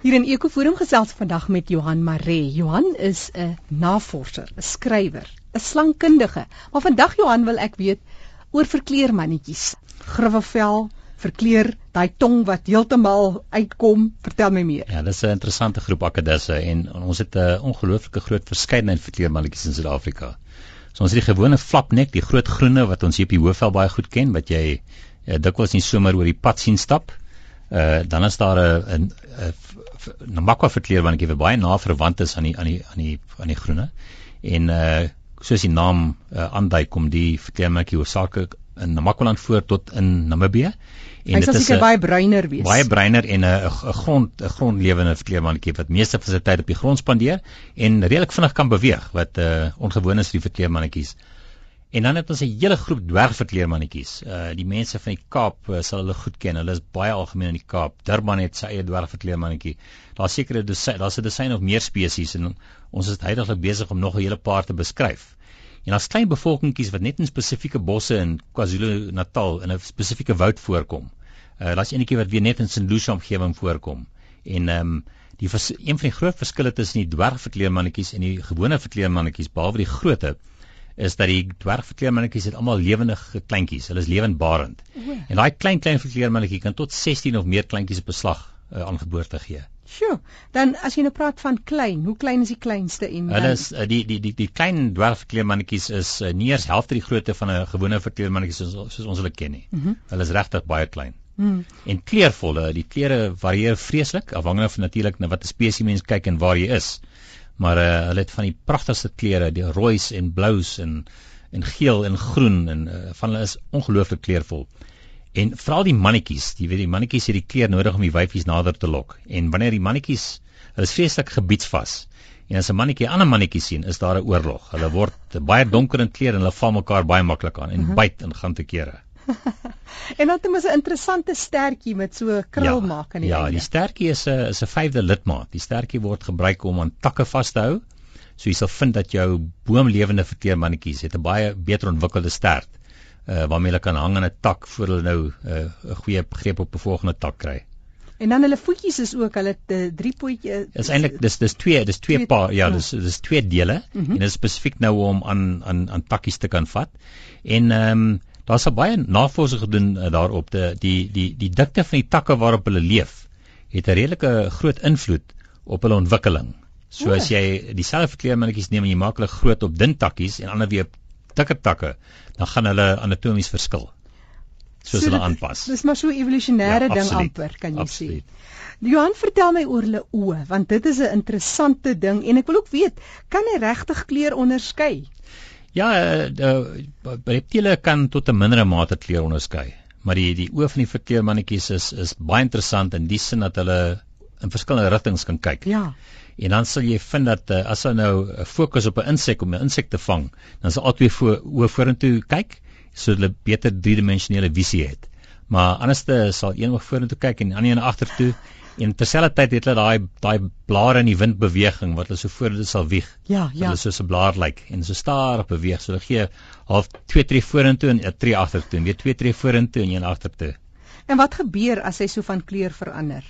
Hier in Ekoforum gesels vandag met Johan Maree. Johan is 'n navorser, 'n skrywer, 'n slangkundige. Maar vandag Johan wil ek weet oor verkleermannetjies. Gruwevel, verkleur daai tong wat heeltemal uitkom. Vertel my meer. Ja, dis 'n interessante groep akkedisse en ons het 'n ongelooflike groot verskeidenheid verkleermannetjies in Suid-Afrika. So ons het die gewone flapnek, die groot groene wat ons hier op die hoofvel baie goed ken wat jy ja, dikwels nie sommer oor die pad sien stap. Uh dan is daar 'n Namakwa verkleer want ek het baie na verwant is aan die aan die aan die aan die groene. En uh soos die naam uh, aandui kom die verkleermerkie hoofsaaklik in Namakwaland voor tot in Namibië. En dit is baie bruiner wees. Baie bruiner en 'n 'n grond 'n grondlewende verkleermannetjie wat meeste van sy tyd op die grond spandeer en redelik vinnig kan beweeg wat uh ongewoon is vir die verkleermannetjies. En dan het ons 'n hele groep dwergverkleermannetjies. Uh die mense van die Kaap uh, sal hulle goed ken. Hulle is baie algemeen in die Kaap. Durban het sy eie dwergverkleermannetjie. Daar's sekere daar's 'n dosyn of meer spesies en ons is heidaglik besig om nog 'n hele paar te beskryf. En daar's klein bevolkingkies wat net in spesifieke bosse in KwaZulu-Natal in 'n spesifieke woud voorkom. Uh daar's enetjie wat weer net in St. Lucia omgewing voorkom. En ehm um, die een van die groot verskille tussen die dwergverkleermannetjies en die gewone verkleermannetjies behalwe die grootte is dat die dwergverkleermannetjies het almal lewendige kleintjies. Hulle is lewendbarend. En daai klein klein verkleermannetjie kan tot 16 of meer kleintjies op beslag uh, aan geboorte gee. Sjoe, dan as jy nou praat van klein, hoe klein is die kleinste en Hulle is uh, die die die die klein dwergverkleermannetjies is uh, nie eers helfte die grootte van 'n gewone verkleermannetjie soos, soos ons hulle ken nie. Mm -hmm. Hulle is regtig baie klein. Mm. En kleurvolle, die kleure varieer vreeslik afhangende van natuurlik na watter spesies mens kyk en waar jy is maar uh, hulle het van die pragtigste kleure, die roois en blous en en geel en groen en uh, van hulle is ongelooflik kleurvol. En veral die mannetjies, jy weet die mannetjies het die kleur nodig om die wyfies nader te lok. En wanneer die mannetjies, hulle is vreeslik gebiedsvas. En as 'n mannetjie 'n ander mannetjie sien, is daar 'n oorlog. Hulle word baie donker in kleur en hulle val mekaar baie maklik aan en uh mhm. -huh. byt in gante kere. En dan het ons 'n interessante stertjie met so krul ja, maak aan die ja, einde. Ja, die stertjie is 'n is 'n vyfde lidmaat. Die stertjie word gebruik om aan takke vas te hou. So jy sal vind dat jou boomlewende verteermannetjies het 'n baie beter ontwikkelde stert uh waarmee hulle kan hang aan 'n tak voor hulle nou 'n uh, goeie greep op 'n volgende tak kry. En dan hulle voetjies is ook hulle drie pootjies. Dit is eintlik dis dis twee dis twee, twee paar ja, dis dis twee dele mm -hmm. en dit is spesifiek nou om aan aan aan takkies te kan vat. En ehm um, Daar's baie navorsing gedoen uh, daarop te die die die dikte van die takke waarop hulle leef het 'n redelike groot invloed op hulle ontwikkeling. So as jy dieselfde verkleermannetjies neem en jy maak hulle groot op dun takkies en ander weer dikker takke, dan gaan hulle anatomies verskil. Soos so hulle aanpas. Dis maar so 'n evolusionêre ja, ding amper, kan jy absoluut. sê. Johan, vertel my oor hulle oë, want dit is 'n interessante ding en ek wil ook weet, kan hy regtig kleur onderskei? Ja, die reptiele kan tot 'n mindere mate kleur onderskei, maar die die oë van die verkleermannetjies is is baie interessant in die sin dat hulle in verskillende rigtings kan kyk. Ja. En dan sal jy vind dat uh, as hulle nou fokus op 'n insek om 'n insek te vang, dan sal albei voor oë vorentoe kyk sodat hulle beter driedimensionele visie het. Maar anderste sal een oog vorentoe kyk en die ander een agtertoe En terselfdertyd het hulle daai daai blare in die windbeweging wat hulle so voor dit sal wieg. Ja, ja. Hulle soos 'n blaar lyk en so stadig beweeg. So hulle gee half 2 tree vorentoe en 'n tree agtertoe en weer 2 tree vorentoe en een agtertoe. En wat gebeur as hy so van kleur verander?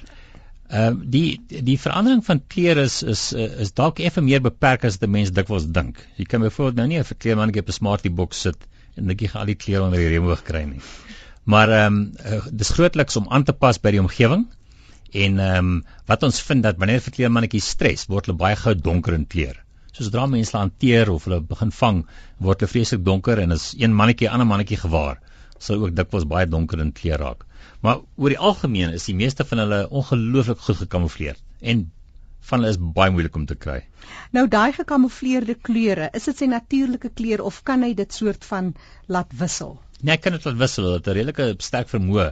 Ehm uh, die die verandering van kleur is is is dalk effe meer beperk as 'n mens dikwels dink. Jy kan byvoorbeeld nou nie 'n verkleermannetjie op 'n smartie box sit en net jy gaan al die kleure onder die remoog kry nie. Maar ehm um, uh, dis grootliks om aan te pas by die omgewing. En ehm um, wat ons vind dat wanneer verkleermannetjies stres, word hulle baie gou donker in kleur. So sodra mense hulle hanteer of hulle begin vang, word hulle vreeslik donker en as een mannetjie 'n ander mannetjie gewaar, sal ook dikwels baie donker in kleur raak. Maar oor die algemeen is die meeste van hulle ongelooflik goed gekamoufleer en van hulle is baie moeilik om te kry. Nou daai gekamoufleerde kleure, is dit sy natuurlike kleur of kan hy dit soort van laat wissel? Nee, hy kan dit laat wissel. Dit het 'n redelike sterk vermoë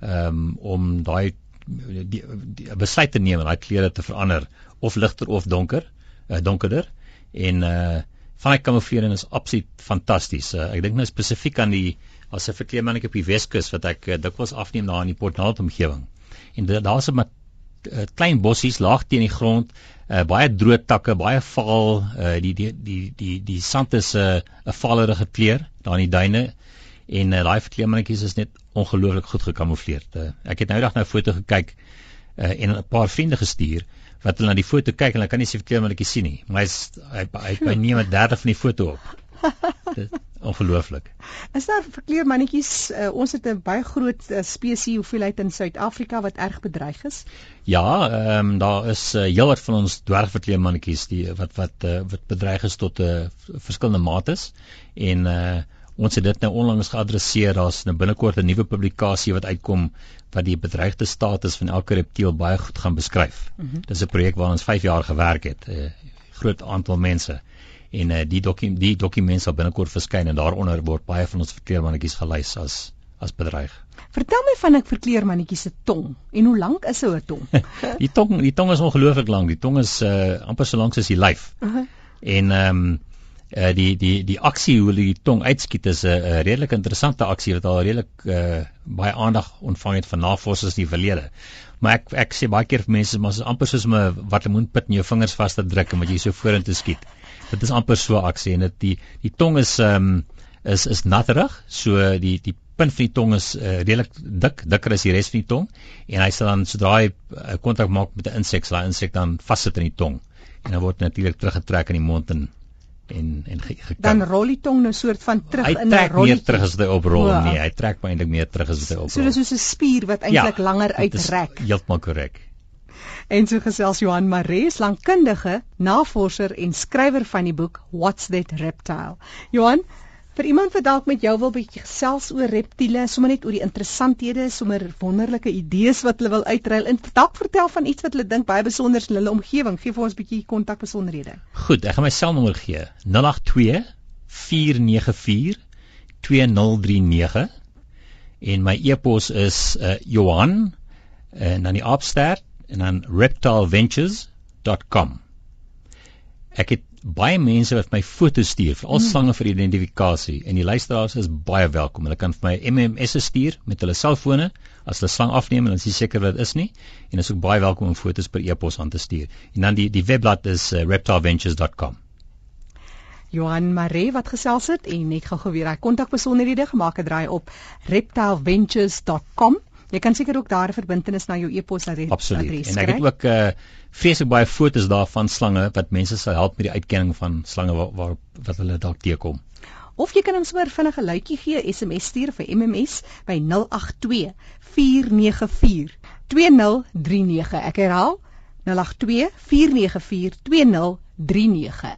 ehm um, om daai die, die besluit te neem om daai kleure te verander of ligter of donker, uh, donkerder en uh van die kamouflering is absoluut fantasties. Uh, ek dink nou spesifiek aan die as 'n verkleermannetjie op die Weskus wat ek uh, dikwels afneem daar in die Port Nalt omgewing. En daar's 'n uh, klein bossies laag teen die grond, uh, baie droë takke, baie vaal, uh, die die die die die sand is 'n uh, 'n valerige kleur daar in die duine en uh, daai verkleermannetjies is net ongelooflik goed gekamoufleer. Uh, ek het nou eendag nou 'n foto gekyk uh, en 'n paar vriende gestuur wat hulle na die foto kyk en hulle kan nie se verkleermannetjie sien nie. Maar hy's hy hy, hy neem 'n derde van die foto op. Ongelooflik. Is daar verkleermannetjies uh, ons het 'n baie groot uh, spesies hoeveelheid in Suid-Afrika wat erg bedreig is? Ja, ehm um, daar is uh, heelwat van ons dwergverkleermannetjies die wat wat uh, wat bedreig is tot 'n uh, verskillende mates en uh ons het dit nou onlangs geadresseer daar's nou binnekort 'n nuwe publikasie wat uitkom wat die bedreigde status van elke reptiel baie goed gaan beskryf. Mm -hmm. Dis 'n projek waar ons 5 jaar gewerk het, 'n uh, groot aantal mense en uh, die dokument die dokument sal binnekort verskyn en daaronder word baie van ons verkleermannetjies gelys as as bedreig. Vertel my van 'n verkleermannetjie se tong en hoe lank is so 'n tong? die tong die tong is ongelooflik lank. Die tong is uh, amper so lank soos die lyf. Uh -huh. En ehm um, uh, die die die aksie hoe die tong uitskiet is 'n uh, redelik interessante aksie wat al redelik uh, baie aandag ontvang het van navorsers in die verlede. Maar ek ek sê baie keer vir mense maar is amper soos 'n wat lemoenpit in jou vingers vas te druk en wat jy so vorentoe skiet dit is amper so aksie en dit die die tong is ehm um, is is natterig so die die punt van die tong is uh, redelik dik dikker as die res van die tong en hy sal dan sodra hy kontak maak met 'n insek sal hy insek dan vassit in die tong en dan word natuurlik teruggetrek in die mond en en en gekap. Dan rol die tong nou soort van terug in 'n rolletjie. Hy trek meer terug as hy oprol oh, nee, hy trek eintlik meer terug as hy oprol. So dis soos 'n spier wat eintlik ja, langer uitrek. Heeltemal korrek. En so gesels Johan Mares, langkundige, navorser en skrywer van die boek What's That Reptile. Johan, vir iemand wat dalk met jou wil bietjie gesels oor reptiele, sommer net oor die interessanthede, sommer wonderlike idees wat hulle wil uitruil en dalk vertel van iets wat hulle dink baie besonder is in hulle omgewing. Gee vir ons bietjie kontakbesonderhede. Goed, ek gaan my selnommer gee. 082 494 2039 en my e-pos is uh, Johan en dan die aapster en dan reptileventures.com. Ek het baie mense wat my foto's stuur vir al hmm. slange vir identifikasie en die luisteraars is baie welkom. Hulle kan vir my MMS stuur met hulle selfone as hulle slang afneem en dan is seker wat dit is nie en is ook baie welkom om foto's per e-pos aan te stuur. En dan die die webblad is uh, reptileventures.com. Johan Mare wat gesels het en net gou weer hy kontakbesonderhede gemaak het draai op reptileventures.com Jy kan seker ook daar 'n verbintenis na jou e-posadres adres kry. En ek het ook uh vreeslik baie fotos daarvan slange wat mense sal help met die uitkenning van slange waar, waar wat hulle dalk teekom. Of jy kan ons sommer vinnige luitjie gee, SMS stuur vir MMS by 082 494 2039. Ek herhaal 082 494 2039.